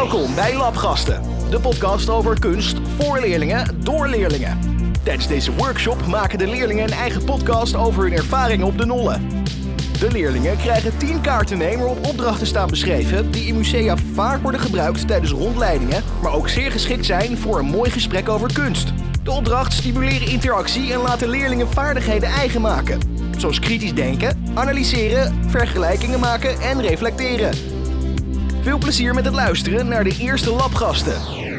Welkom bij Labgasten, de podcast over kunst voor leerlingen door leerlingen. Tijdens deze workshop maken de leerlingen een eigen podcast over hun ervaringen op de Nolle. De leerlingen krijgen 10 kaarten mee waarop opdrachten staan beschreven die in musea vaak worden gebruikt tijdens rondleidingen, maar ook zeer geschikt zijn voor een mooi gesprek over kunst. De opdracht stimuleren interactie en laten leerlingen vaardigheden eigen maken, zoals kritisch denken, analyseren, vergelijkingen maken en reflecteren. Veel plezier met het luisteren naar de eerste labgasten.